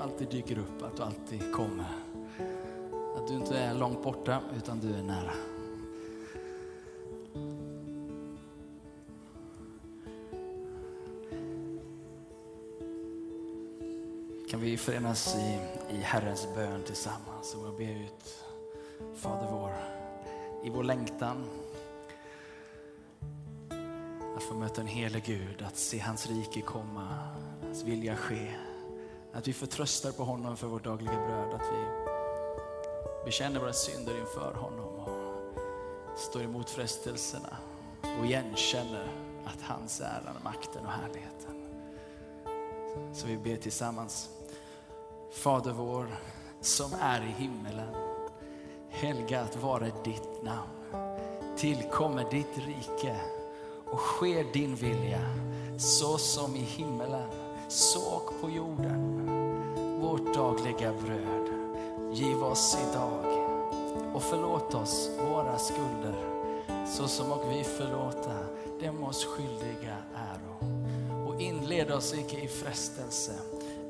du alltid dyker upp, att du alltid kommer. Att du inte är långt borta, utan du är nära. Kan vi förenas i, i Herrens bön tillsammans och be ut Fader vår, i vår längtan att få möta en helig Gud, att se hans rike komma, hans vilja ske. Att vi förtröstar på honom för vårt dagliga bröd, att vi bekänner våra synder inför honom och står emot frestelserna och igenkänner att hans äran, makten och härligheten. Så vi ber tillsammans. Fader vår som är i himmelen. Helgat vare ditt namn. Tillkommer ditt rike och sker din vilja så som i himmelen, så och på jorden. Vårt dagliga bröd giv oss idag och förlåt oss våra skulder så som och vi förlåta dem oss skyldiga äro. Och inled oss icke i frestelse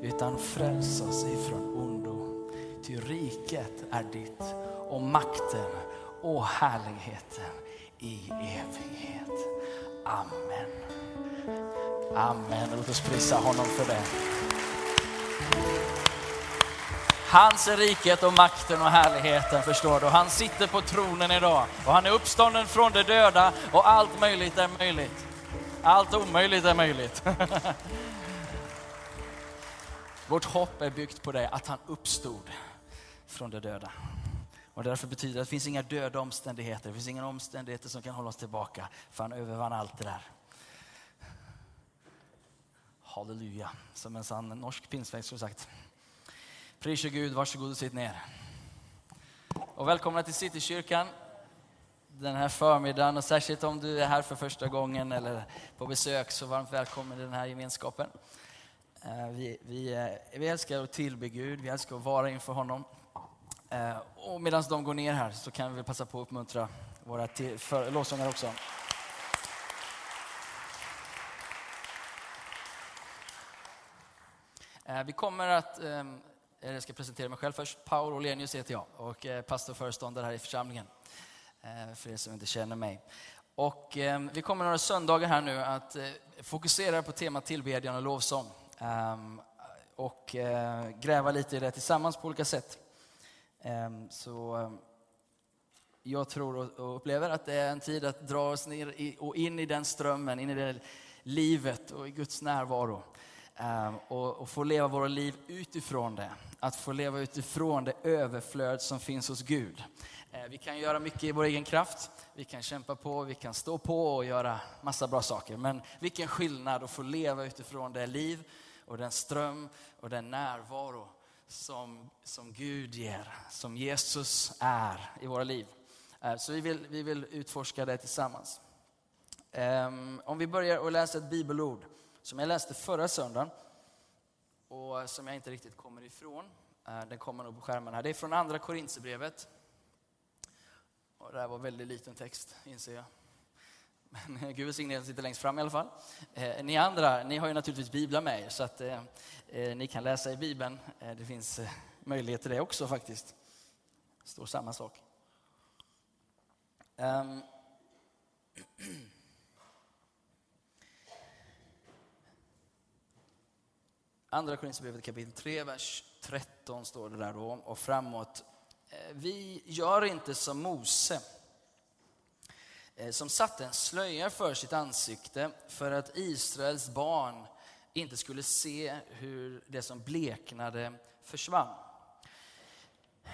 utan fräls oss ifrån ondo. Ty riket är ditt och makten och härligheten i evighet. Amen. Amen. Låt oss prisa honom för det. Hans är riket och makten och härligheten, förstår du. Han sitter på tronen idag och han är uppstånden från de döda och allt möjligt är möjligt. Allt omöjligt är möjligt. Vårt hopp är byggt på det, att han uppstod från de döda. Och därför betyder det att det finns inga döda omständigheter, det finns inga omständigheter som kan hålla oss tillbaka, för han övervann allt det där. Halleluja, som en sann norsk pinsväxt skulle sagt. Prisa Gud, varsågod och sitt ner. Och välkomna till Citykyrkan den här förmiddagen och särskilt om du är här för första gången eller på besök så varmt välkommen i den här gemenskapen. Eh, vi, vi, eh, vi älskar att tillbe Gud, vi älskar att vara inför honom. Eh, och medan de går ner här så kan vi passa på att uppmuntra våra lovsångare också. Vi kommer att, ehm, Eh, jag ska presentera mig själv först. Paul Olenius heter jag och är pastor och föreståndare här i församlingen. Eh, för er som inte känner mig. Och ehm, vi kommer några söndagar här nu att fokusera på temat tillbedjan och lovsång. Ehm, och gräva lite i det tillsammans på olika sätt. Ehm, så jag tror och upplever att det är en tid att dra oss ner och in i den strömmen, in i det livet och i Guds närvaro. Ehm, och få leva våra liv utifrån det. Att få leva utifrån det överflöd som finns hos Gud. Ehm, vi kan göra mycket i vår egen kraft. Vi kan kämpa på, vi kan stå på och göra massa bra saker. Men vilken skillnad att få leva utifrån det liv och den ström och den närvaro som, som Gud ger, som Jesus är i våra liv. Ehm, så vi vill, vi vill utforska det tillsammans. Om vi börjar och läser ett bibelord som jag läste förra söndagen och som jag inte riktigt kommer ifrån. Eh, den kommer nog på skärmen här. Det är från andra Korinthierbrevet. Och det här var väldigt liten text, inser jag. Men eh, Gud välsigne sitter längst fram i alla fall. Eh, ni andra, ni har ju naturligtvis biblar med er, så att eh, eh ni kan läsa i bibeln. Eh, det finns eh, möjlighet till det också faktiskt. Det står samma sak. Um. Andra Korinthierbrevet kapitel 3, vers 13 står det där då, och framåt. Eh, vi gör inte som Mose eh, som satte en slöja för sitt ansikte för att Israels barn inte skulle se hur det som bleknade försvann.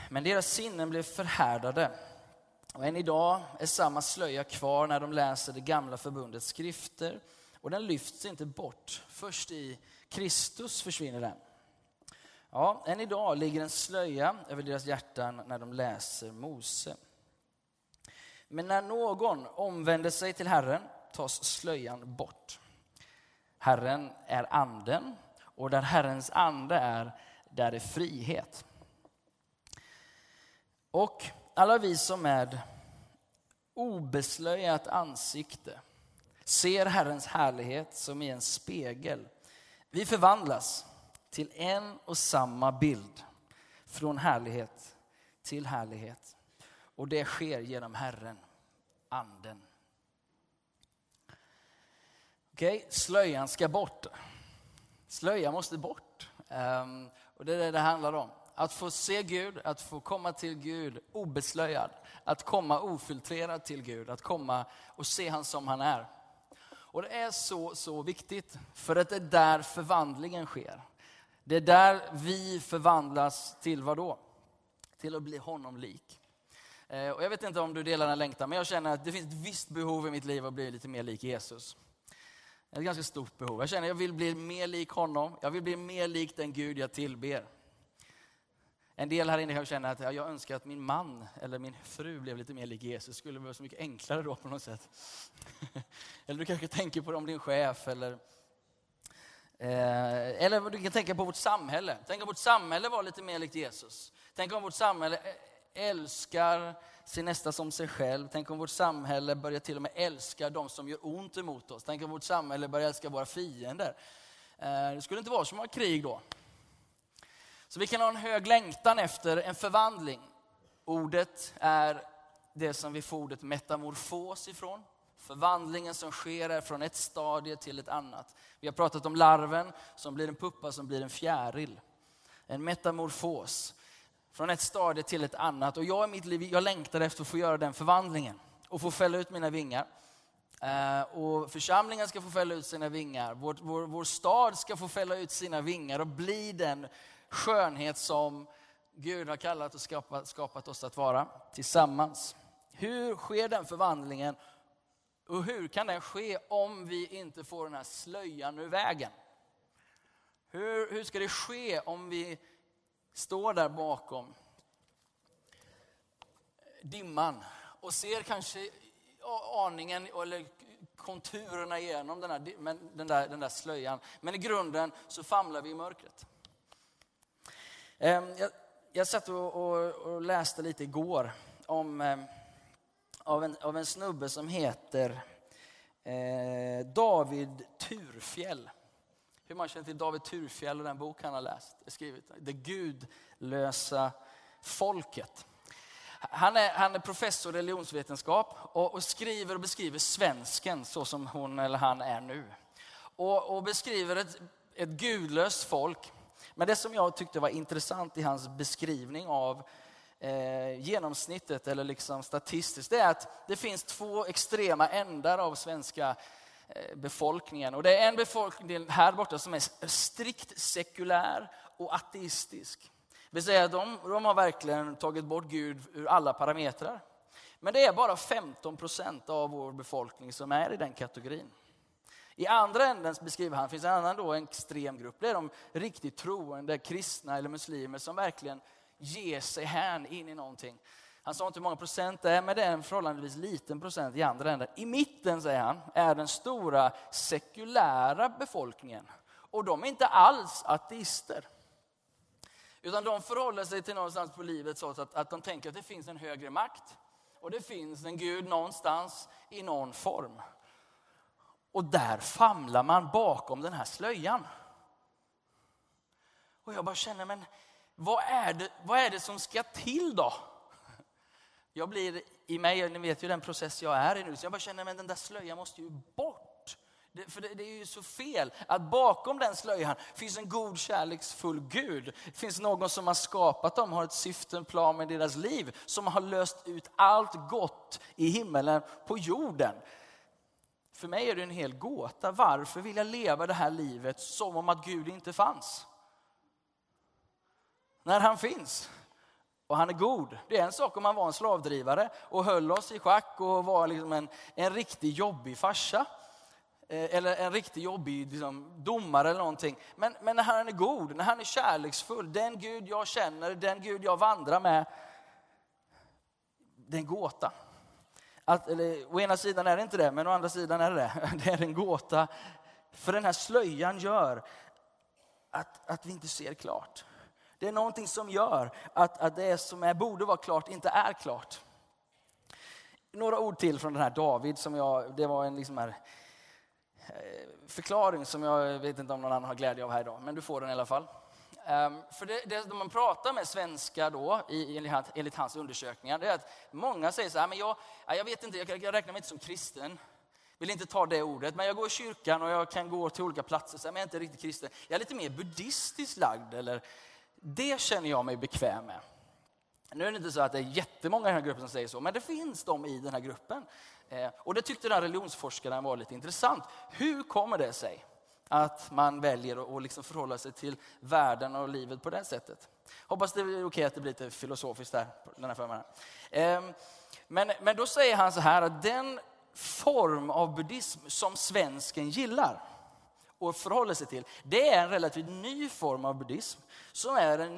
Men deras sinnen blev förhärdade. Och än idag är samma slöja kvar när de läser det gamla förbundets skrifter. Och den lyfts inte bort. Först i Kristus försvinner den. Ja, än idag ligger en slöja över deras hjärtan när de läser Mose. Men när någon omvänder sig till Herren tas slöjan bort. Herren är anden och där Herrens ande är, där är frihet. Och alla vi som med obeslöjat ansikte ser Herrens härlighet som i en spegel. Vi förvandlas till en och samma bild. Från härlighet till härlighet. Och det sker genom Herren, Anden. Okej, okay, slöjan ska bort. Slöjan måste bort. Um, och det är det det handlar om. Att få se Gud, att få komma till Gud obeslöjad. Att komma ofiltrerad till Gud, att komma och se han som han är. Och det är så, så viktigt, för att det är där förvandlingen sker. Det är där vi förvandlas till vad då? Till att bli honom lik. Eh, och jag vet inte om du delar den längtan, men jag känner att det finns ett visst behov i mitt liv att bli lite mer lik Jesus. Ett ganska stort behov. Jag känner att jag vill bli mer lik honom. Jag vill bli mer lik den Gud jag tillber. En del här inne kan känna att jag önskar att min man eller min fru blev lite mer lik Jesus. Det skulle vara så mycket enklare då på något sätt. eller du kanske tänker på om din chef eller eh, eller du kan tänka på vårt samhälle. Tänk om vårt samhälle var lite mer likt Jesus. Tänk om vårt samhälle eh, älskar sin nästa som sig själv. Tänk om vårt samhälle börjar till och med älska de som gör ont emot oss. Tänk om vårt samhälle börjar älska våra fiender. Eh, det skulle inte vara så många krig då. Så vi kan ha en hög längtan efter en förvandling. Ordet är det som vi får ordet metamorfos ifrån. Förvandlingen som sker är från ett stadie till ett annat. Vi har pratat om larven som blir en puppa som blir en fjäril. En metamorfos. Från ett stadie till ett annat. Och jag i mitt liv, jag längtar efter att få göra den förvandlingen. Och få fälla ut mina vingar. Eh, och församlingen ska få fälla ut sina vingar. Vår, vår, vår stad ska få fälla ut sina vingar och bli den skönhet som Gud har kallat och skapat, skapat oss att vara tillsammans. Hur sker den förvandlingen? Och hur kan den ske om vi inte får den här slöjan ur vägen? Hur, hur ska det ske om vi står där bakom dimman och ser kanske aningen eller konturerna igenom den, här, den, där, den där slöjan. Men i grunden så famlar vi i mörkret. Ehm, jag, jag satt och, och, och, läste lite igår om, ehm, av, en, av en snubbe som heter eh, David Turfjell. Hur man känner till David Turfjell och den bok han har läst, skrivit. Det gudlösa folket. Han är, han är professor i religionsvetenskap och, och, skriver och beskriver svensken så som hon eller han är nu. Och, och beskriver ett, ett gudlöst folk men det som jag tyckte var intressant i hans beskrivning av eh, genomsnittet, eller liksom statistiskt, det är att det finns två extrema ändar av svenska eh, befolkningen. Och det är en befolkning här borta som är strikt sekulär och ateistisk. Det vill säga, de, de har verkligen tagit bort Gud ur alla parametrar. Men det är bara 15 procent av vår befolkning som är i den kategorin. I andra änden beskriver han, finns en annan då, en extrem grupp. Det är de riktigt troende kristna eller muslimer som verkligen ger sig hän in i någonting. Han sa inte hur många procent det är, men det är en förhållandevis liten procent i andra änden. I mitten, säger han, är den stora sekulära befolkningen. Och de är inte alls ateister. Utan de förhåller sig till någonstans på livet så att, att de tänker att det finns en högre makt. Och det finns en Gud någonstans i någon form. Och där famlar man bakom den här slöjan. Och jag bara känner, men vad är det, vad är det som ska till då? Jag blir i mig, ni vet ju den process jag är i nu, så jag bara känner, men den där slöjan måste ju bort. Det, för det, det, är ju så fel att bakom den slöjan finns en god kärleksfull Gud. Det finns någon som har skapat dem, har ett syfte, en plan med deras liv. Som har löst ut allt gott i himmelen på jorden. För mig är det en hel gåta. Varför vill jag leva det här livet som om att Gud inte fanns? När han finns. Och han är god. Det är en sak om han var en slavdrivare och höll oss i schack och var liksom en, en riktigt jobbig farsa. Eh, eller en riktigt jobbig liksom, domare eller någonting. Men, men när han är god, när han är kärleksfull, den Gud jag känner, den Gud jag vandrar med. Det är en gåta. Att, eller, å ena sidan är det inte det, men å andra sidan är det det. Det är en gåta. För den här slöjan gör att, att vi inte ser klart. Det är någonting som gör att, att det som är, borde vara klart inte är klart. Några ord till från den här David. Som jag, det var en liksom här, eh, förklaring som jag vet inte om någon annan har glädje av här idag. Men du får den i alla fall. Ehm, för det, det man pratar med svenskar då, i, enligt, enligt hans undersökningar, det är att många säger så här, men jag, jag vet inte, jag, jag räknar mig inte som kristen. Vill inte ta det ordet, men jag går i kyrkan och jag kan gå till olika platser, så här, men jag är inte riktigt kristen. Jag är lite mer buddhistiskt lagd, eller det känner jag mig bekväm med. Nu är det inte så att det är jättemånga i den här gruppen som säger så, men det finns de i den här gruppen. Ehm, och det tyckte den religionsforskaren var lite intressant. Hur kommer det sig att man väljer att liksom förhålla sig till världen och livet på det sättet? Hoppas det är okej okay att det blir lite filosofiskt där den här förmiddagen. Ehm, men, men då säger han så här att den form av buddhism som svensken gillar och förhåller sig till, det är en relativt ny form av buddhism som är en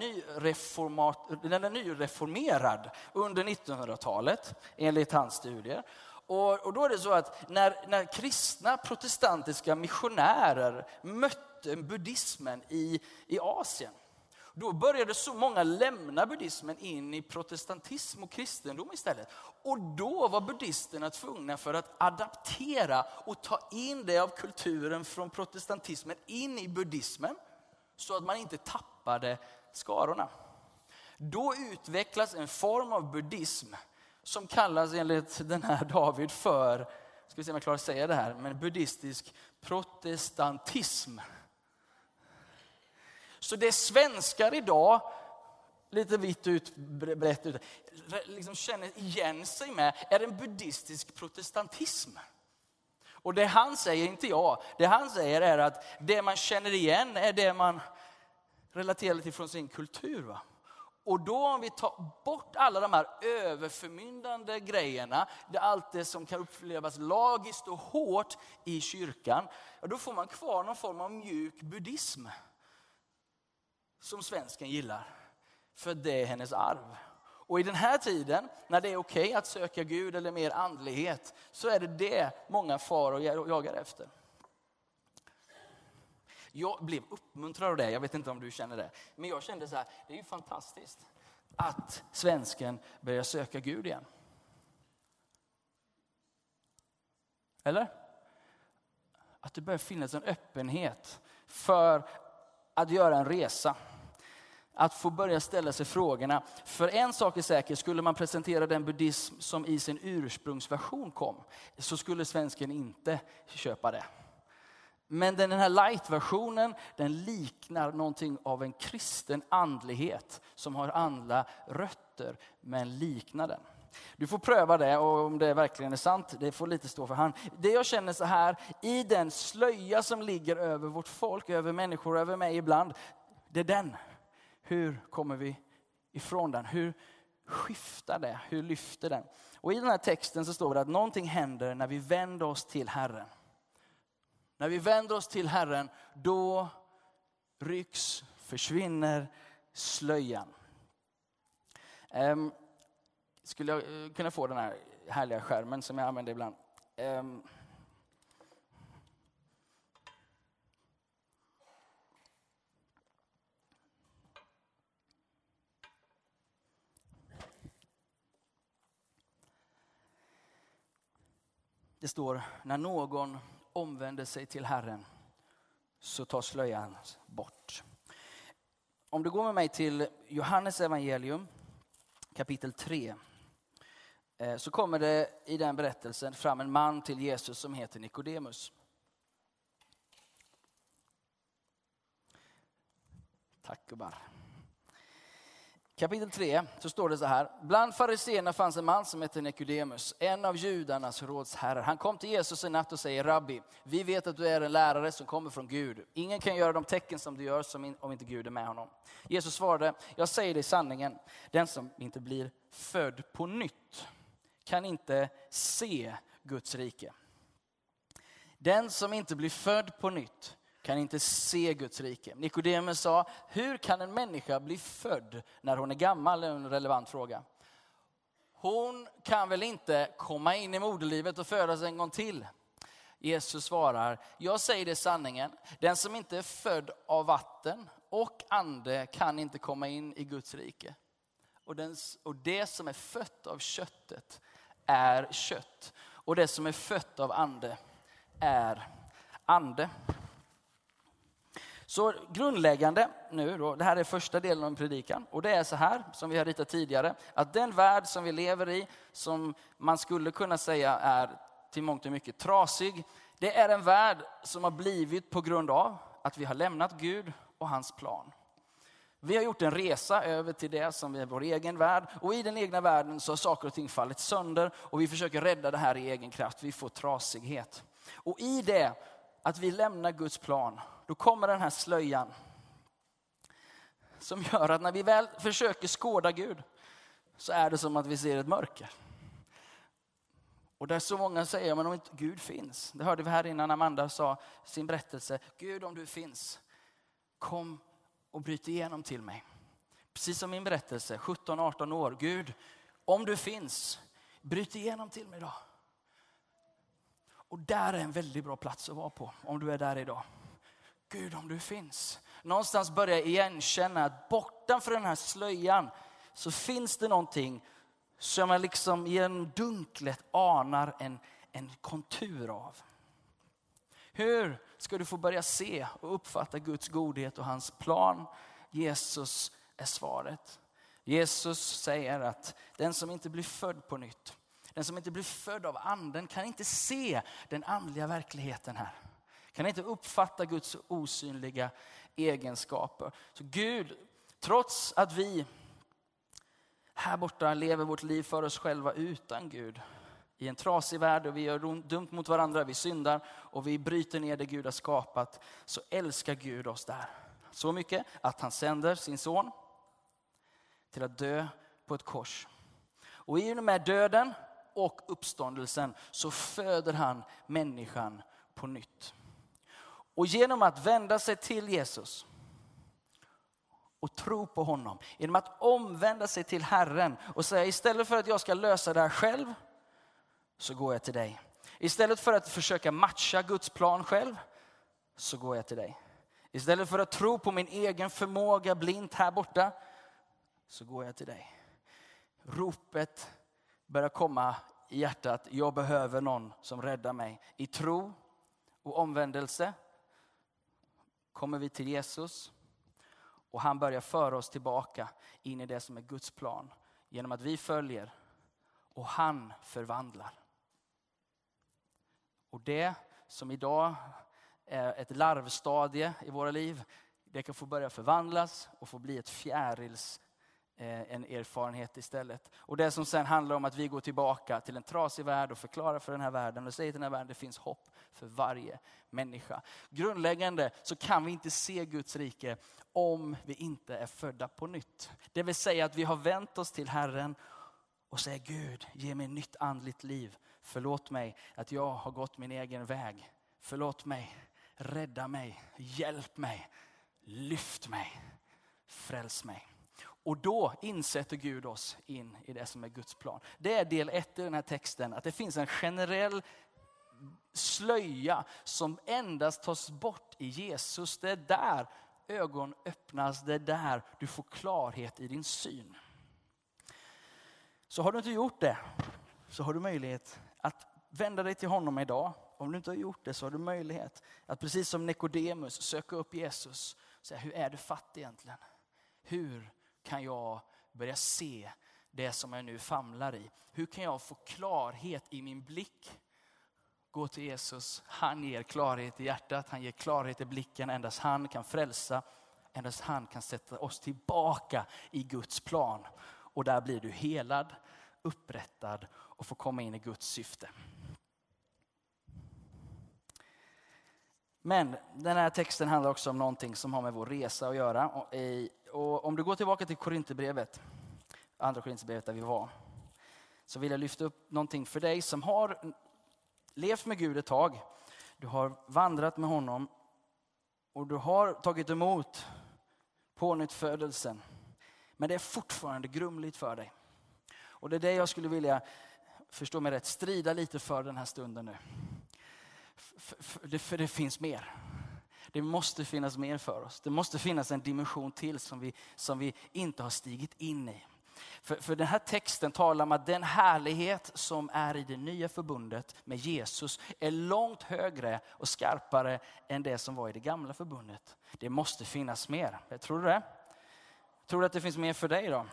den är nyreformerad under 1900-talet enligt hans studier. Och, och, då är det så att när, när kristna protestantiska missionärer mötte buddhismen i, i Asien, då började så många lämna buddhismen in i protestantism och kristendom istället. Och då var buddhisterna tvungna för att adaptera och ta in det av kulturen från protestantismen in i buddhismen så att man inte tappade skarorna. Då utvecklas en form av buddhism som kallas enligt den här David för, ska vi se om jag klarar att säga det här, men buddhistisk protestantism. Så det svenskar idag, lite vitt ut, brett ut, liksom känner igen sig med är en buddhistisk protestantism. Och det han säger, inte jag, det han säger är att det man känner igen är det man relaterar till från sin kultur. Va? Och då om vi tar bort alla de här överförmyndande grejerna, det allt det som kan upplevas lagiskt och hårt i kyrkan, då får man kvar någon form av mjuk buddhism. Som svensken gillar. För det är hennes arv. Och i den här tiden, när det är okej okay att söka Gud eller mer andlighet, så är det det många far och jagar efter. Jag blev uppmuntrad av det, jag vet inte om du känner det. Men jag kände så här, det är ju fantastiskt att svensken börjar söka Gud igen. Eller? Att det börjar finnas en öppenhet för att göra en resa. Att få börja ställa sig frågorna. För en sak är säker, skulle man presentera den buddhism som i sin ursprungsversion kom, så skulle svensken inte köpa det. Men den här light-versionen, den liknar någonting av en kristen andlighet som har andra rötter, men liknar den. Du får pröva det och om det verkligen är sant, det får lite stå för hand. Det jag känner så här, i den slöja som ligger över vårt folk, över människor, över mig ibland, det är den. Hur kommer vi ifrån den? Hur skiftar det? Hur lyfter den? Och i den här texten så står det att någonting händer när vi vänder oss till Herren. När vi vänder oss till Herren, då rycks, försvinner slöjan. Um, skulle jag eh, kunna få den här härliga skärmen som jag använder ibland? Um, Det står, när någon omvänder sig till Herren så tar slöjan bort. Om du går med mig till Johannes evangelium kapitel 3 eh, så kommer det i den berättelsen fram en man till Jesus som heter Nikodemus. Tack gubbar kapitel 3 så står det så här. Bland fariseerna fanns en man som hette Nikodemus, en av judarnas rådsherrar. Han kom till Jesus en natt och säger, Rabbi, vi vet att du är en lärare som kommer från Gud. Ingen kan göra de tecken som du gör som om inte Gud är med honom. Jesus svarade, jag säger dig sanningen, den som inte blir född på nytt kan inte se Guds rike. Den som inte blir född på nytt kan inte se Guds rike. Nikodemus sa, hur kan en människa bli född när hon är gammal? är en relevant fråga. Hon kan väl inte komma in i moderlivet och födas en gång till? Jesus svarar, jag säger det sanningen, den som inte är född av vatten och ande kan inte komma in i Guds rike. Och, den, och det som är fött av köttet är kött. Och det som är fött av ande är ande. Så grundläggande nu då, det här är första delen av predikan och det är så här som vi har ritat tidigare, att den värld som vi lever i, som man skulle kunna säga är till mångt och mycket trasig, det är en värld som har blivit på grund av att vi har lämnat Gud och hans plan. Vi har gjort en resa över till det som är vår egen värld och i den egna världen så har saker och ting fallit sönder och vi försöker rädda det här i egen kraft. Vi får trasighet. Och i det, att vi lämnar Guds plan, då kommer den här slöjan som gör att när vi väl försöker skåda Gud så är det som att vi ser ett mörker. Och där så många säger, men om inte Gud finns. Det hörde vi här innan Amanda sa sin berättelse. Gud om du finns, kom och bryt igenom till mig. Precis som min berättelse, 17-18 år. Gud, om du finns, bryt igenom till mig då. Och där är en väldigt bra plats att vara på, om du är där idag. Gud, om du finns. Någonstans börja igenkänna att bortanför den här slöjan så finns det någonting som jag liksom genom dunklet anar en, en kontur av. Hur ska du få börja se och uppfatta Guds godhet och hans plan? Jesus är svaret. Jesus säger att den som inte blir född på nytt, den som inte blir född av anden kan inte se den andliga verkligheten här. Kan inte uppfatta Guds osynliga egenskaper. Så Gud, trots att vi här borta lever vårt liv för oss själva utan Gud. I en trasig värld och vi gör dumt mot varandra, vi syndar och vi bryter ner det Gud har skapat. Så älskar Gud oss där. Så mycket att han sänder sin son till att dö på ett kors. Och i och med döden och uppståndelsen så föder han människan på nytt. Och genom att vända sig till Jesus och tro på honom. Genom att omvända sig till Herren och säga istället för att jag ska lösa det här själv så går jag till dig. Istället för att försöka matcha Guds plan själv så går jag till dig. Istället för att tro på min egen förmåga blint här borta så går jag till dig. Ropet börjar komma i hjärtat. Jag behöver någon som räddar mig. I tro och omvändelse kommer vi till Jesus och han börjar föra oss tillbaka in i det som är Guds plan. Genom att vi följer och han förvandlar. Och det som idag är ett larvstadie i våra liv, det kan få börja förvandlas och få bli ett fjärils Eh, en erfarenhet istället. Och det som sen handlar om att vi går tillbaka till en trasig värld och förklarar för den här världen och säger till den här världen det finns hopp för varje människa. Grundläggande så kan vi inte se Guds rike om vi inte är födda på nytt. Det vill säga att vi har vänt oss till Herren och säger Gud, ge mig nytt andligt liv. Förlåt mig att jag har gått min egen väg. Förlåt mig, rädda mig, hjälp mig, lyft mig, fräls mig. Och då insätter Gud oss in i det som är Guds plan. Det är del ett i den här texten, att det finns en generell slöja som endast tas bort i Jesus. Det är där ögon öppnas, det är där du får klarhet i din syn. Så har du inte gjort det, så har du möjlighet att vända dig till honom idag. Om du inte har gjort det så har du möjlighet att precis som Nikodemus söka upp Jesus och säga, hur är du fattig egentligen? Hur kan jag börja se det som jag nu famlar i? Hur kan jag få klarhet i min blick? Gå till Jesus, han ger klarhet i hjärtat, han ger klarhet i blicken. Endast han kan frälsa, endast han kan sätta oss tillbaka i Guds plan. Och där blir du helad, upprättad och får komma in i Guds syfte. Men den här texten handlar också om någonting som har med vår resa att göra. Och om du går tillbaka till Korinthierbrevet, andra Korinthierbrevet där vi var, så vill jag lyfta upp någonting för dig som har levt med Gud ett tag. Du har vandrat med honom och du har tagit emot pånyttfödelsen. Men det är fortfarande grumligt för dig. Och det är det jag skulle vilja, förstå mig rätt, strida lite för den här stunden nu. För det, för det finns mer. Det måste finnas mer för oss. Det måste finnas en dimension till som vi, som vi inte har stigit in i. För, för den här texten talar om att den härlighet som är i det nya förbundet med Jesus är långt högre och skarpare än det som var i det gamla förbundet. Det måste finnas mer. Tror du det? Tror du att det finns mer för dig då?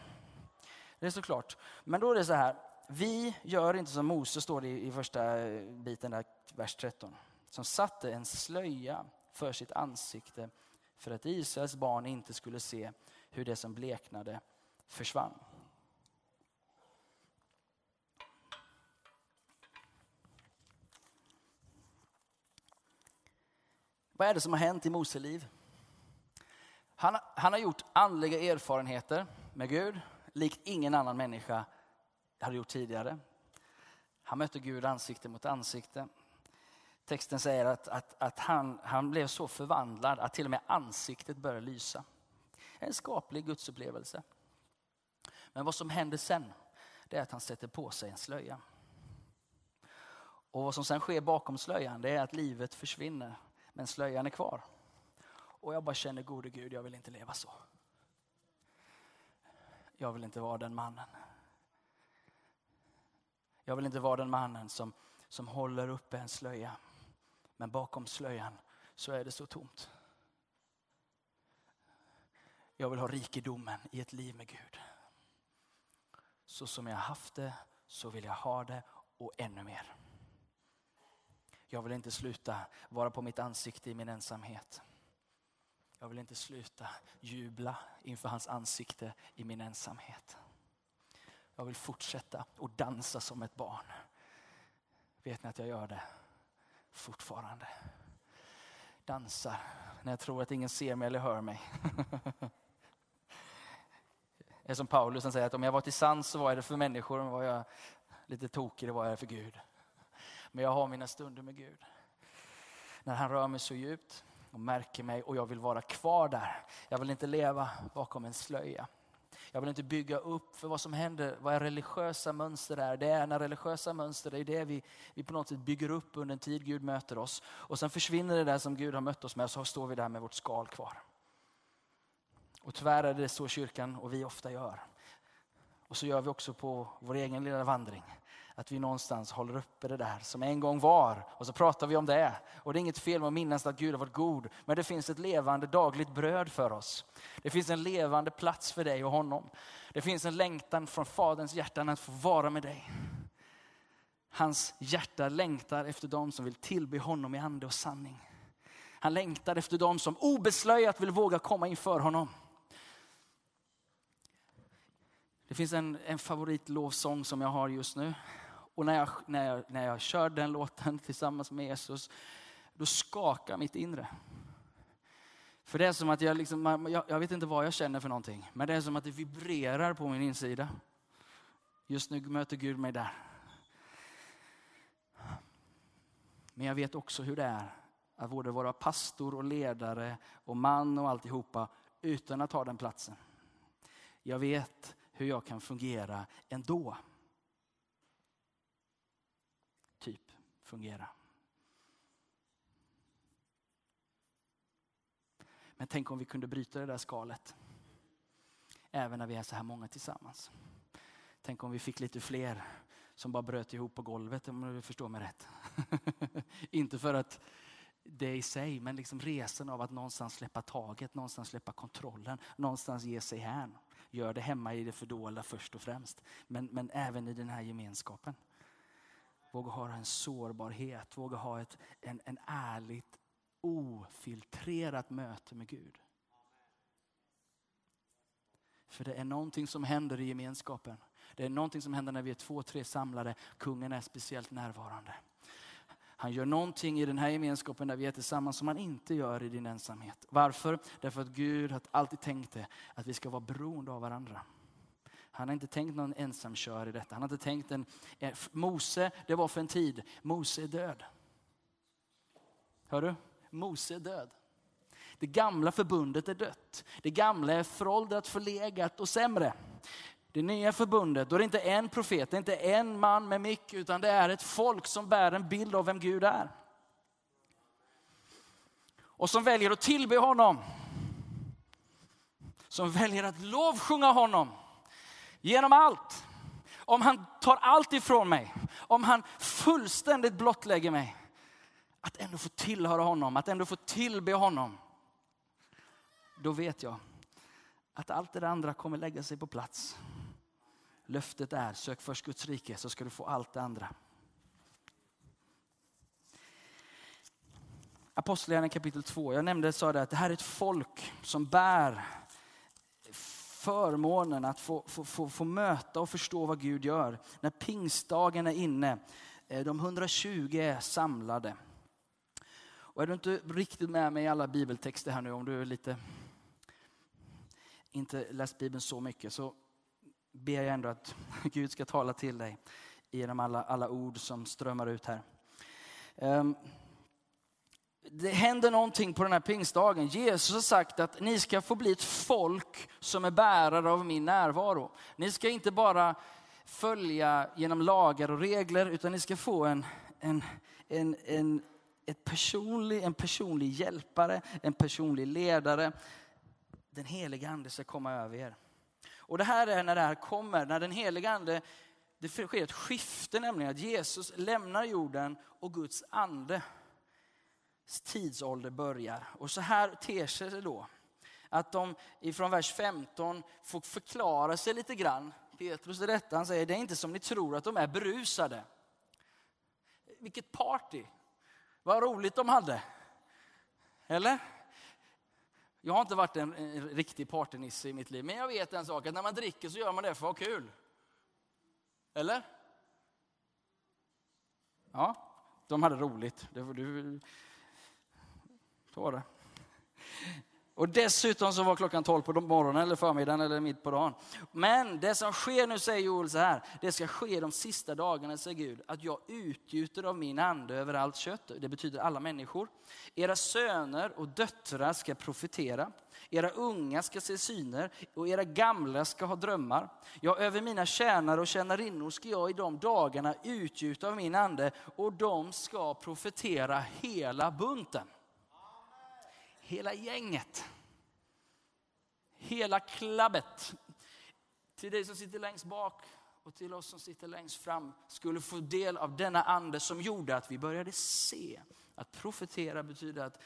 Det är såklart. Men då är det så här, vi gör inte som Mose står det i första biten, där, vers 13. Som satte en slöja för sitt ansikte för att Israels barn inte skulle se hur det som bleknade försvann. Vad är det som har hänt i Mose liv? Han, han har gjort andliga erfarenheter med Gud, likt ingen annan människa hade gjort tidigare. Han mötte Gud ansikte mot ansikte. Texten säger att, att, att han, han blev så förvandlad att till och med ansiktet började lysa. En skaplig gudsupplevelse. Men vad som händer sen, det är att han sätter på sig en slöja. Och vad som sen sker bakom slöjan, det är att livet försvinner, men slöjan är kvar. Och jag bara känner, gode Gud, jag vill inte leva så. Jag vill inte vara den mannen. Jag vill inte vara den mannen som, som håller uppe en slöja. Men bakom slöjan så är det så tomt. Jag vill ha rikedomen i ett liv med Gud. Så som jag haft det, så vill jag ha det och ännu mer. Jag vill inte sluta vara på mitt ansikte i min ensamhet. Jag vill inte sluta jubla inför hans ansikte i min ensamhet. Jag vill fortsätta och dansa som ett barn. Vet ni att jag gör det fortfarande? Dansar när jag tror att ingen ser mig eller hör mig. Det är som Paulus som säger att om jag var till sans så var jag det för människor, om var jag lite tokig, det var jag för Gud. Men jag har mina stunder med Gud. När han rör mig så djupt och märker mig och jag vill vara kvar där. Jag vill inte leva bakom en slöja. Jag vill inte bygga upp för vad som händer, vad religiösa mönster är. Det är när religiösa mönster, det är det vi, vi på något sätt bygger upp under en tid Gud möter oss. Och sen försvinner det där som Gud har mött oss med och så står vi där med vårt skal kvar. Och tyvärr är det så kyrkan och vi ofta gör. Och så gör vi också på vår egen lilla vandring. Att vi någonstans håller uppe det där som en gång var och så pratar vi om det. Och det är inget fel med att minnas att Gud har varit god. Men det finns ett levande dagligt bröd för oss. Det finns en levande plats för dig och honom. Det finns en längtan från Faderns hjärtan att få vara med dig. Hans hjärta längtar efter dem som vill tillbe honom i ande och sanning. Han längtar efter dem som obeslöjat vill våga komma inför honom. Det finns en, en favoritlovsång som jag har just nu. Och när jag, när, jag, när jag kör den låten tillsammans med Jesus, då skakar mitt inre. För det är som att jag, liksom, jag, jag vet inte vad jag känner för någonting, men det är som att det vibrerar på min insida. Just nu möter Gud mig där. Men jag vet också hur det är att både vara pastor och ledare och man och alltihopa utan att ha den platsen. Jag vet hur jag kan fungera ändå. Fungera. Men tänk om vi kunde bryta det där skalet. Även när vi är så här många tillsammans. Tänk om vi fick lite fler som bara bröt ihop på golvet om du förstår mig rätt. Inte för att det i sig, men liksom resan av att någonstans släppa taget, någonstans släppa kontrollen, någonstans ge sig hän. Gör det hemma i det fördolda först och främst, men, men även i den här gemenskapen. Våga ha en sårbarhet, våga ha ett en, en ärligt ofiltrerat möte med Gud. För det är någonting som händer i gemenskapen. Det är någonting som händer när vi är två, tre samlade. Kungen är speciellt närvarande. Han gör någonting i den här gemenskapen där vi är tillsammans som han inte gör i din ensamhet. Varför? Därför att Gud har alltid tänkt det, att vi ska vara beroende av varandra. Han har inte tänkt någon ensamkör i detta. Han har inte tänkt en... Eh, Mose, det var för en tid. Mose är död. Hör du? Mose är död. Det gamla förbundet är dött. Det gamla är föråldrat, förlegat och sämre. Det nya förbundet, då är det inte en profet, det är inte en man med mick, utan det är ett folk som bär en bild av vem Gud är. Och som väljer att tillbe honom. Som väljer att lovsjunga honom genom allt, om han tar allt ifrån mig, om han fullständigt blottlägger mig, att ändå få tillhöra honom, att ändå få tillbe honom. Då vet jag att allt det andra kommer lägga sig på plats. Löftet är, sök först Guds rike så ska du få allt det andra. Apostlagärningarna kapitel 2. Jag nämnde sa det att det här är ett folk som bär förmånen att få, få, få, få möta och förstå vad Gud gör. När pingstdagen är inne, eh, de 120 är samlade. Och är du inte riktigt med mig i alla bibeltexter här nu, om du är lite inte läst Bibeln så mycket, så ber jag ändå att Gud ska tala till dig genom alla, alla ord som strömmar ut här. Um, det händer någonting på den här pingstdagen. Jesus har sagt att ni ska få bli ett folk som är bärare av min närvaro. Ni ska inte bara följa genom lagar och regler, utan ni ska få en, en, en, en, ett personlig, en personlig hjälpare, en personlig ledare. Den heliga ande ska komma över er. Och det här är när det här kommer, när den heliga ande, det sker ett skifte nämligen, att Jesus lämnar jorden och Guds ande tidsålder börjar. Och så här ter sig det då. Att de ifrån vers 15 får förklara sig lite grann. Petrus är detta, han säger det är inte som ni tror att de är berusade. Vilket party! Vad roligt de hade. Eller? Jag har inte varit en, en riktig partynisse i mitt liv, men jag vet en sak, att när man dricker så gör man det för att ha kul. Eller? Ja, de hade roligt. Det, du, så var det. Och dessutom så var klockan 12 på morgonen eller förmiddagen eller mitt på dagen. Men det som sker nu säger Joel så här, det ska ske de sista dagarna säger Gud, att jag utgjuter av min ande över allt kött. Det betyder alla människor. Era söner och döttrar ska profetera. Era unga ska se syner och era gamla ska ha drömmar. Ja, över mina tjänare och tjänarinnor ska jag i de dagarna utgjuta av min ande och de ska profetera hela bunten hela gänget. Hela klabbet. Till dig som sitter längst bak och till oss som sitter längst fram skulle få del av denna ande som gjorde att vi började se. Att profetera betyder att,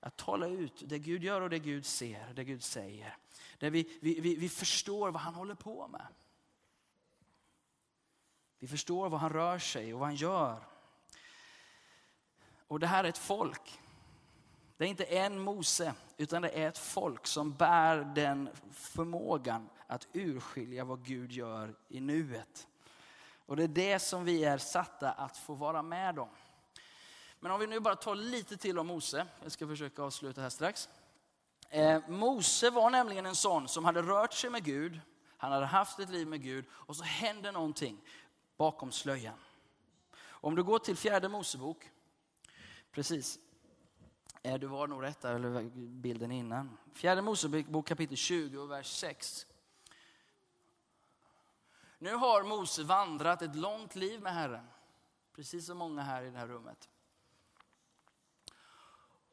att tala ut det Gud gör och det Gud ser, det Gud säger. Där vi, vi, vi, vi förstår vad han håller på med. Vi förstår vad han rör sig och vad han gör. Och det här är ett folk det är inte en Mose, utan det är ett folk som bär den förmågan att urskilja vad Gud gör i nuet. Och det är det som vi är satta att få vara med om. Men om vi nu bara tar lite till om Mose, jag ska försöka avsluta här strax. Eh, Mose var nämligen en sån som hade rört sig med Gud, han hade haft ett liv med Gud och så hände någonting bakom slöjan. Om du går till fjärde Mosebok, precis, Eh, du var nog rätt eller bilden innan. Fjärde Mosebok kapitel 20 och vers 6. Nu har Mose vandrat ett långt liv med Herren. Precis som många här i det här rummet.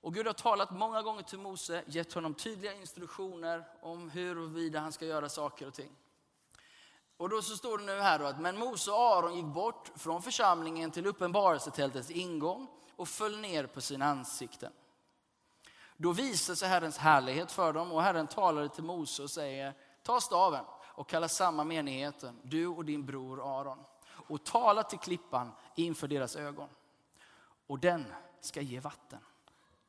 Och Gud har talat många gånger till Mose, gett honom tydliga instruktioner om huruvida han ska göra saker och ting. Och då så står det nu här då att men Mose och Aron gick bort från församlingen till uppenbarelsetältets ingång och föll ner på sina ansikten. Då visade sig Herrens härlighet för dem och Herren talade till Mose och säger, ta staven och kalla samman menigheten, du och din bror Aron. Och tala till klippan inför deras ögon. Och den ska ge vatten.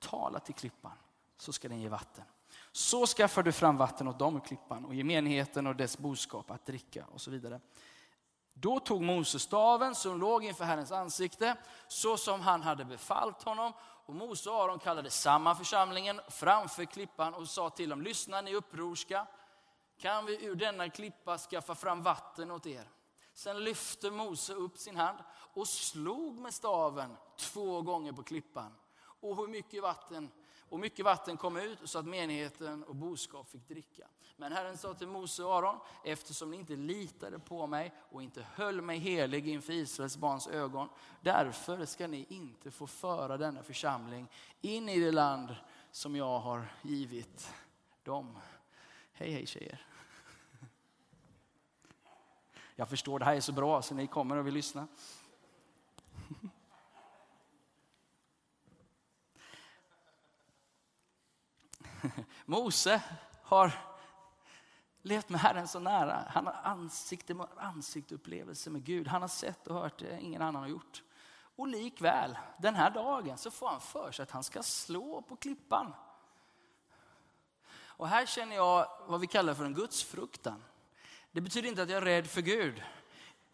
Tala till klippan, så ska den ge vatten. Så skaffar du fram vatten åt dem och klippan och ger menigheten och dess boskap att dricka och så vidare. Då tog Mose staven som låg inför Herrens ansikte, så som han hade befallt honom. Och Mose och Aron kallade samman församlingen framför klippan och sa till dem, lyssna ni upprorska, kan vi ur denna klippa skaffa fram vatten åt er? Sen lyfte Mose upp sin hand och slog med staven två gånger på klippan. Och hur mycket vatten och mycket vatten kom ut så att menigheten och boskap fick dricka. Men Herren sa till Mose och Aron, eftersom ni inte litade på mig och inte höll mig helig inför Israels barns ögon, därför ska ni inte få föra denna församling in i det land som jag har givit dem. Hej hej tjejer. Jag förstår, det här är så bra så ni kommer och vill lyssna. Mose har levt med Herren så nära. Han har ansikte mot ansikte upplevelse med Gud. Han har sett och hört det ingen annan har gjort. Och likväl, den här dagen så får han för sig att han ska slå på klippan. Och här känner jag vad vi kallar för en gudsfruktan. Det betyder inte att jag är rädd för Gud.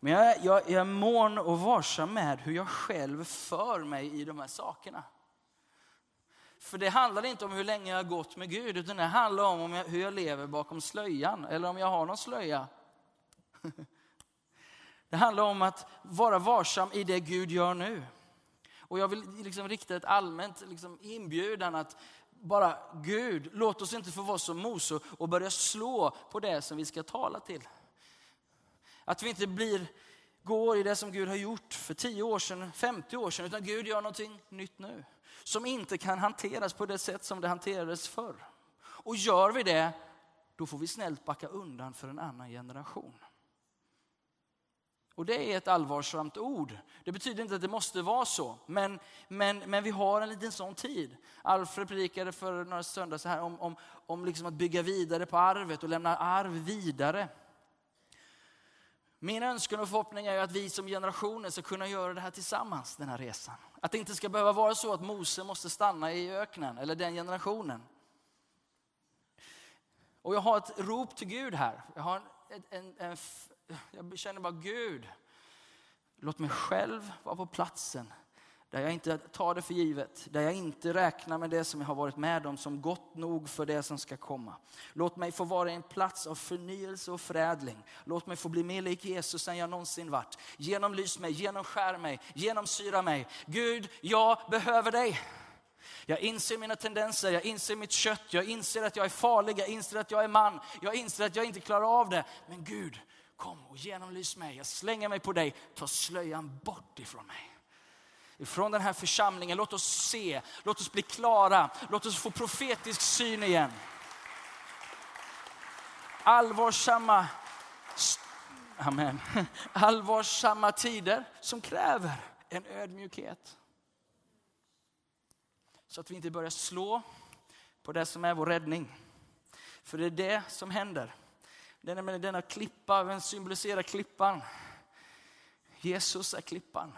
Men jag, jag, jag är mån och varsam med hur jag själv för mig i de här sakerna. För det handlar inte om hur länge jag har gått med Gud, utan det handlar om hur jag lever bakom slöjan, eller om jag har någon slöja. Det handlar om att vara varsam i det Gud gör nu. Och jag vill liksom rikta ett allmänt liksom inbjudan att bara Gud, låt oss inte få vara som Mose och börja slå på det som vi ska tala till. Att vi inte blir, går i det som Gud har gjort för 10 år sedan, 50 år sedan, utan Gud gör någonting nytt nu. Som inte kan hanteras på det sätt som det hanterades förr. Och gör vi det, då får vi snällt backa undan för en annan generation. Och det är ett allvarsamt ord. Det betyder inte att det måste vara så. Men, men, men vi har en liten sån tid. Alfred predikade för några söndagar så här om, om, om liksom att bygga vidare på arvet och lämna arv vidare. Min önskan och förhoppning är att vi som generationer ska kunna göra det här tillsammans, den här resan. Att det inte ska behöva vara så att Mose måste stanna i öknen, eller den generationen. Och jag har ett rop till Gud här. Jag har en, en, en jag känner bara Gud, låt mig själv vara på platsen där jag inte tar det för givet, där jag inte räknar med det som jag har varit med om som gott nog för det som ska komma. Låt mig få vara en plats av förnyelse och förädling. Låt mig få bli mer lik Jesus än jag någonsin varit. Genomlys mig, genomskär mig, genomsyra mig. Gud, jag behöver dig. Jag inser mina tendenser, jag inser mitt kött, jag inser att jag är farlig, jag inser att jag är man, jag inser att jag inte klarar av det. Men Gud, Kom och genomlys mig. Jag slänger mig på dig. Ta slöjan bort ifrån mig. Ifrån den här församlingen. Låt oss se. Låt oss bli klara. Låt oss få profetisk syn igen. Allvarsamma Amen. Allvarsamma tider som kräver en ödmjukhet. Så att vi inte börjar slå på det som är vår räddning. För det är det som händer Denna, denna klippa, vem symboliserar klippan? Jesus är klippan.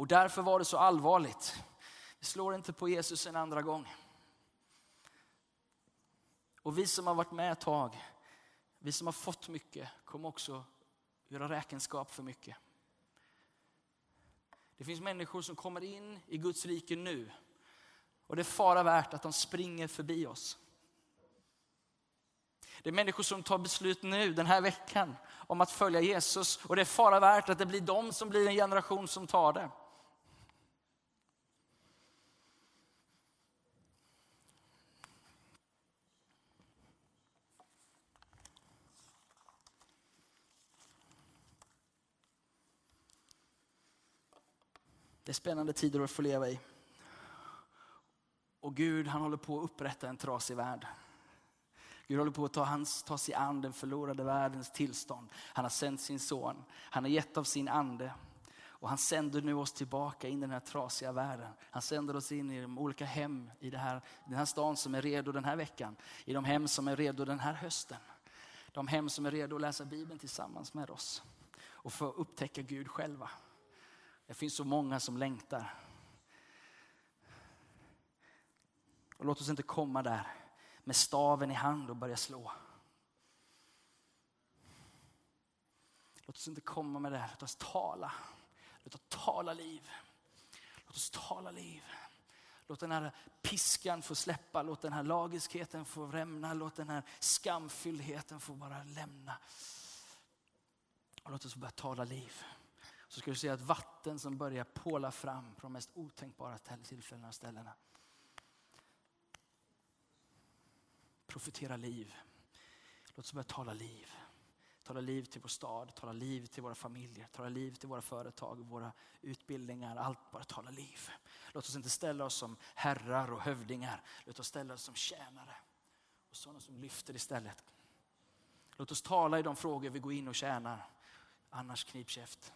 Och därför var det så allvarligt. Vi slår inte på Jesus en andra gång. Och vi som har varit med ett tag, vi som har fått mycket, kommer också göra räkenskap för mycket. Det finns människor som kommer in i Guds rike nu. Och det är fara värt att de springer förbi oss. Det är människor som tar beslut nu, den här veckan, om att följa Jesus. Och det är fara värt att det blir de som blir en generation som tar det. Det är spännande tider att få leva i. Och Gud han håller på att upprätta en trasig värld. Gud håller på att ta, hans, ta sig an den förlorade världens tillstånd. Han har sänt sin son. Han har gett av sin ande. Och han sänder nu oss tillbaka in i den här trasiga världen. Han sänder oss in i de olika hem i det här, den här stan som är redo den här veckan. I de hem som är redo den här hösten. De hem som är redo att läsa Bibeln tillsammans med oss. Och få upptäcka Gud själva. Det finns så många som längtar. Och låt oss inte komma där med staven i hand och börja slå. Låt oss inte komma med det, här. låt oss tala. Låt oss tala liv. Låt oss tala liv. Låt den här piskan få släppa, låt den här lagiskheten få rämna, låt den här skamfylldheten få bara lämna. Och låt oss börja tala liv. Så ska du se att vatten som börjar påla fram på de mest otänkbara tillfällena och ställena. profetera liv. Låt oss börja tala liv. Tala liv till vår stad, tala liv till våra familjer, tala liv till våra företag, våra utbildningar. Allt bara tala liv. Låt oss inte ställa oss som herrar och hövdingar. Låt oss ställa oss som tjänare och sådana som lyfter istället. Låt oss tala i de frågor vi går in och tjänar. Annars knip käft.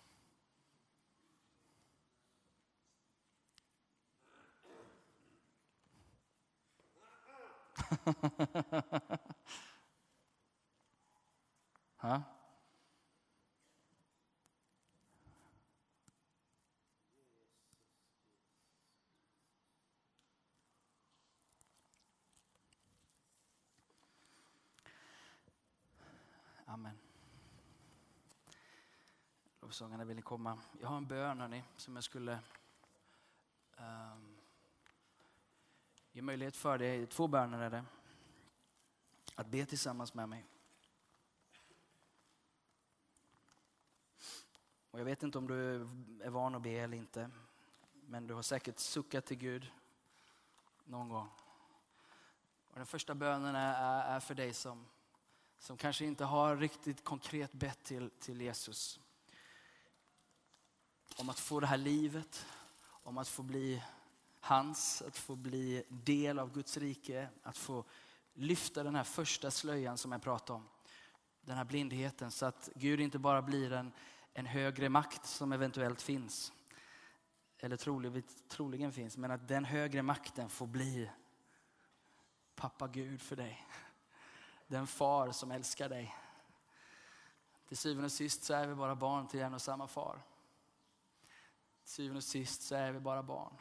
Ha? Amen. Lovsångarna vill ni komma. Jag har en bön hörni, som jag skulle um, ge möjlighet för dig. Två böner är det. Att be tillsammans med mig. Och jag vet inte om du är van att be eller inte. Men du har säkert suckat till Gud någon gång. Och den första bönen är, är för dig som som kanske inte har riktigt konkret bett till, till Jesus. Om att få det här livet, om att få bli hans, att få bli del av Guds rike, att få lyfta den här första slöjan som jag pratade om. Den här blindheten så att Gud inte bara blir en, en högre makt som eventuellt finns. Eller troligt, troligen finns, men att den högre makten får bli pappa Gud för dig den far som älskar dig. Till syvende och sist så är vi bara barn till en och samma far. Till syvende och sist så är vi bara barn.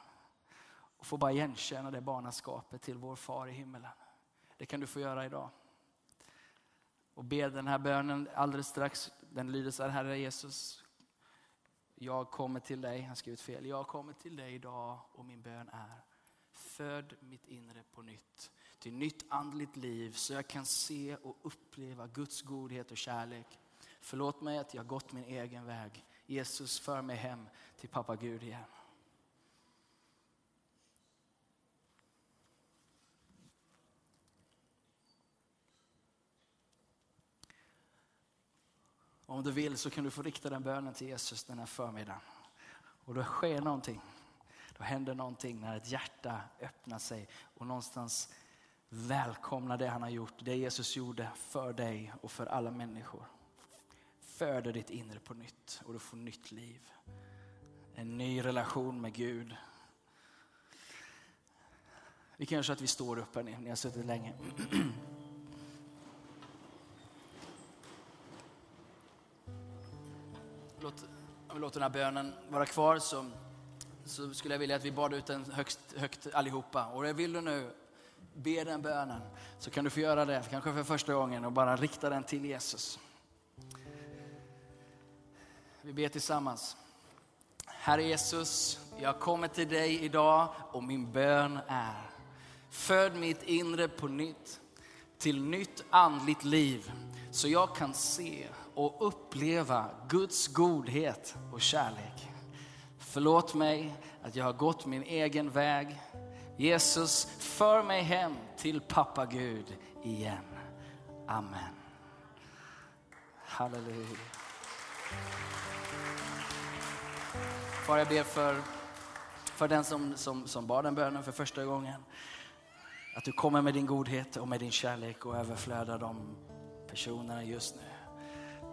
Och får bara igenkänna det barnaskapet till vår far i himmelen. Det kan du få göra idag. Och be den här bönen alldeles strax. Den lyder så här, Herre Jesus. Jag kommer till dig, han skrivit fel. Jag kommer till dig idag och min bön är Föd mitt inre på nytt till nytt andligt liv så jag kan se och uppleva Guds godhet och kärlek. Förlåt mig att jag gått min egen väg. Jesus, för mig hem till pappa Gud igen. Om du vill så kan du få rikta den bönen till Jesus den här förmiddagen. Och då sker någonting. Då händer någonting när ett hjärta öppnar sig och någonstans välkomnar det han har gjort, det Jesus gjorde för dig och för alla människor. Föder ditt inre på nytt och du får nytt liv. En ny relation med Gud. Vi kan göra så att vi står upp här, ni har suttit länge. Låt, om vi låter den här bönen vara kvar så, så skulle jag vilja att vi bad ut den högst, högt allihopa. Och det vill du nu be den bönen så kan du få göra det, kanske för första gången och bara rikta den till Jesus. Vi ber tillsammans. Herre Jesus, jag kommer till dig idag och min bön är Föd mitt inre på nytt till nytt andligt liv så jag kan se och uppleva Guds godhet och kärlek. Förlåt mig att jag har gått min egen väg Jesus, för mig hem till pappa Gud igen. Amen. Halleluja. Far, jag ber för, för den som, som, som bad den bönen för första gången. Att du kommer med din godhet och med din kärlek och överflödar de personerna just nu.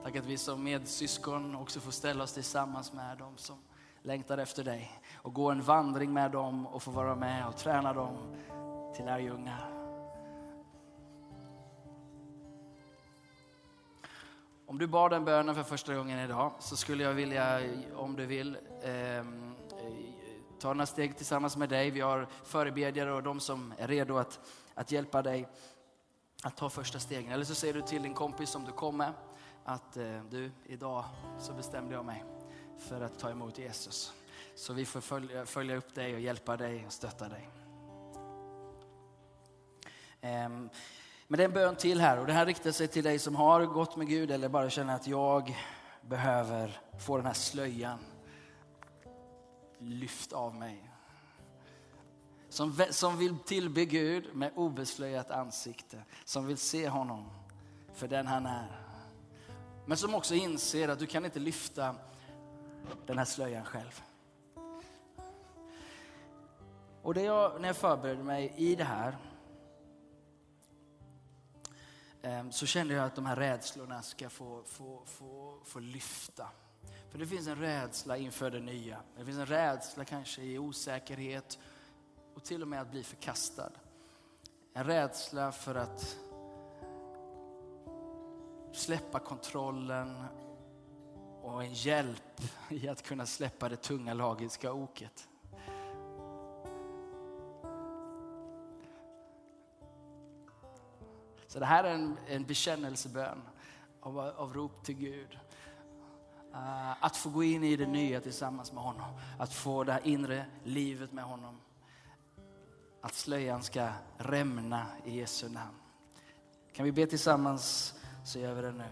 Tack att vi som medsyskon också får ställa oss tillsammans med dem som längtar efter dig och gå en vandring med dem och få vara med och träna dem till lärjungar. Om du bad den bönen för första gången idag så skulle jag vilja, om du vill, eh, ta några steg tillsammans med dig. Vi har förebedjare och de som är redo att, att hjälpa dig att ta första stegen. Eller så säger du till din kompis som du kommer att eh, du, idag så bestämde jag mig för att ta emot Jesus. Så vi får följa, följa upp dig och hjälpa dig och stötta dig. Um, men det är en bön till här och det här riktar sig till dig som har gått med Gud eller bara känner att jag behöver få den här slöjan lyft av mig. Som, som vill tillbe Gud med obeslöjat ansikte, som vill se honom för den han är. Men som också inser att du kan inte lyfta den här slöjan själv. Och det jag, när jag förberedde mig i det här ehm, så kände jag att de här rädslorna ska få, få, få, få lyfta. För det finns en rädsla inför det nya. Det finns en rädsla kanske i osäkerhet och till och med att bli förkastad. En rädsla för att släppa kontrollen och en hjälp i att kunna släppa det tunga lagiska oket. Så det här är en, en bekännelsebön av, av rop till Gud. Uh, att få gå in i det nya tillsammans med honom. Att få det här inre livet med honom. Att slöjan ska rämna i Jesu namn. Kan vi be tillsammans så gör vi det nu.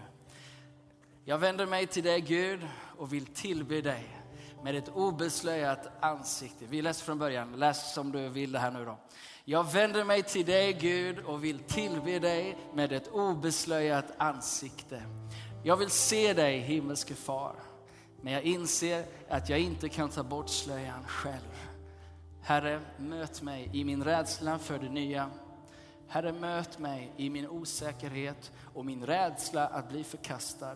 Jag vänder mig till dig Gud och vill tillbe dig med ett obeslöjat ansikte. Vi läser från början, läs som du vill det här nu då. Jag vänder mig till dig Gud och vill tillbe dig med ett obeslöjat ansikte. Jag vill se dig himmelske far, men jag inser att jag inte kan ta bort slöjan själv. Herre, möt mig i min rädsla för det nya. Herre, möt mig i min osäkerhet och min rädsla att bli förkastad.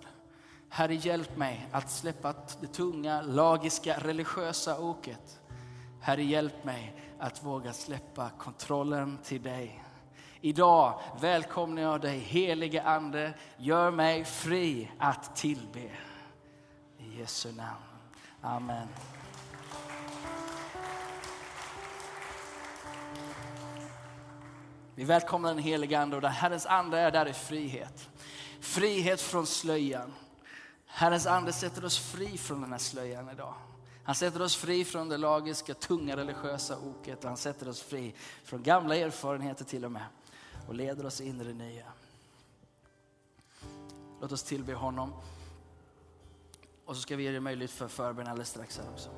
Herre, hjälp mig att släppa det tunga, lagiska, religiösa oket. Herre, hjälp mig att våga släppa kontrollen till dig. Idag välkomnar jag dig, helige Ande. Gör mig fri att tillbe. I Jesu namn. Amen. Vi välkomnar den helige Ande och där Herrens Ande är, där är frihet. Frihet från slöjan. Herrens Ande sätter oss fri från den här slöjan idag. Han sätter oss fri från det lagiska, tunga religiösa oket. Han sätter oss fri från gamla erfarenheter till och med och leder oss in i det nya. Låt oss tillbe honom. Och så ska vi ge det möjligt för förbön alldeles strax här också.